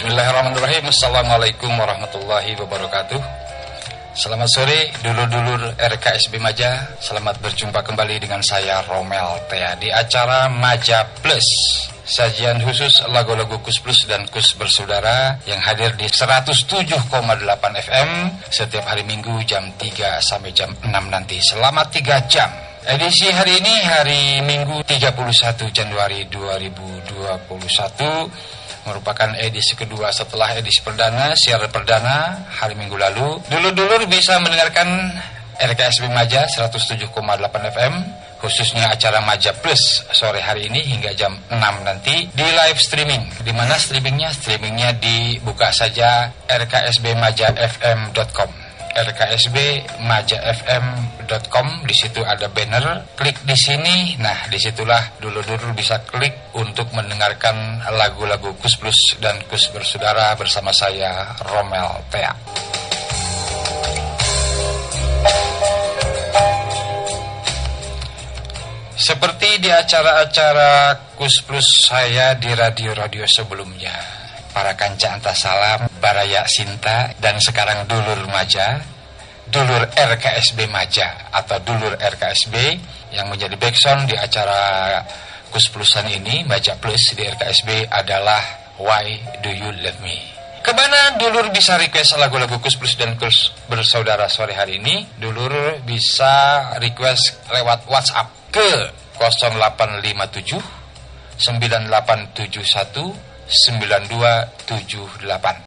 Bismillahirrahmanirrahim. Assalamualaikum warahmatullahi wabarakatuh. Selamat sore dulur-dulur RKSB Maja. Selamat berjumpa kembali dengan saya Romel Tea Di acara Maja Plus. Sajian khusus lagu-lagu Kus Plus dan Kus Bersaudara Yang hadir di 107,8 FM Setiap hari Minggu jam 3 sampai jam 6 nanti Selama 3 jam. Edisi hari ini hari Minggu 31 Januari 2021 merupakan edisi kedua setelah edisi perdana, siar perdana hari Minggu lalu. Dulu-dulu bisa mendengarkan RKSB Maja 107,8 FM khususnya acara Maja Plus sore hari ini hingga jam 6 nanti di live streaming. Di mana streamingnya? Streamingnya dibuka saja rksbmajafm.com rksbmajafm.com di situ ada banner. Klik di sini. Nah di situlah dulu-dulu bisa klik untuk mendengarkan lagu-lagu Kus Plus dan Kus Bersaudara bersama saya Romel Tea. Seperti di acara-acara Kus Plus saya di radio-radio sebelumnya para kanca antasalam, Baraya Sinta, dan sekarang Dulur Maja, Dulur RKSB Maja atau Dulur RKSB yang menjadi backsound di acara Kus Plusan ini, Maja Plus di RKSB adalah Why Do You Love Me. Ke mana Dulur bisa request lagu-lagu Kus Plus dan Kus Bersaudara sore hari ini? Dulur bisa request lewat WhatsApp ke 0857 9871 9278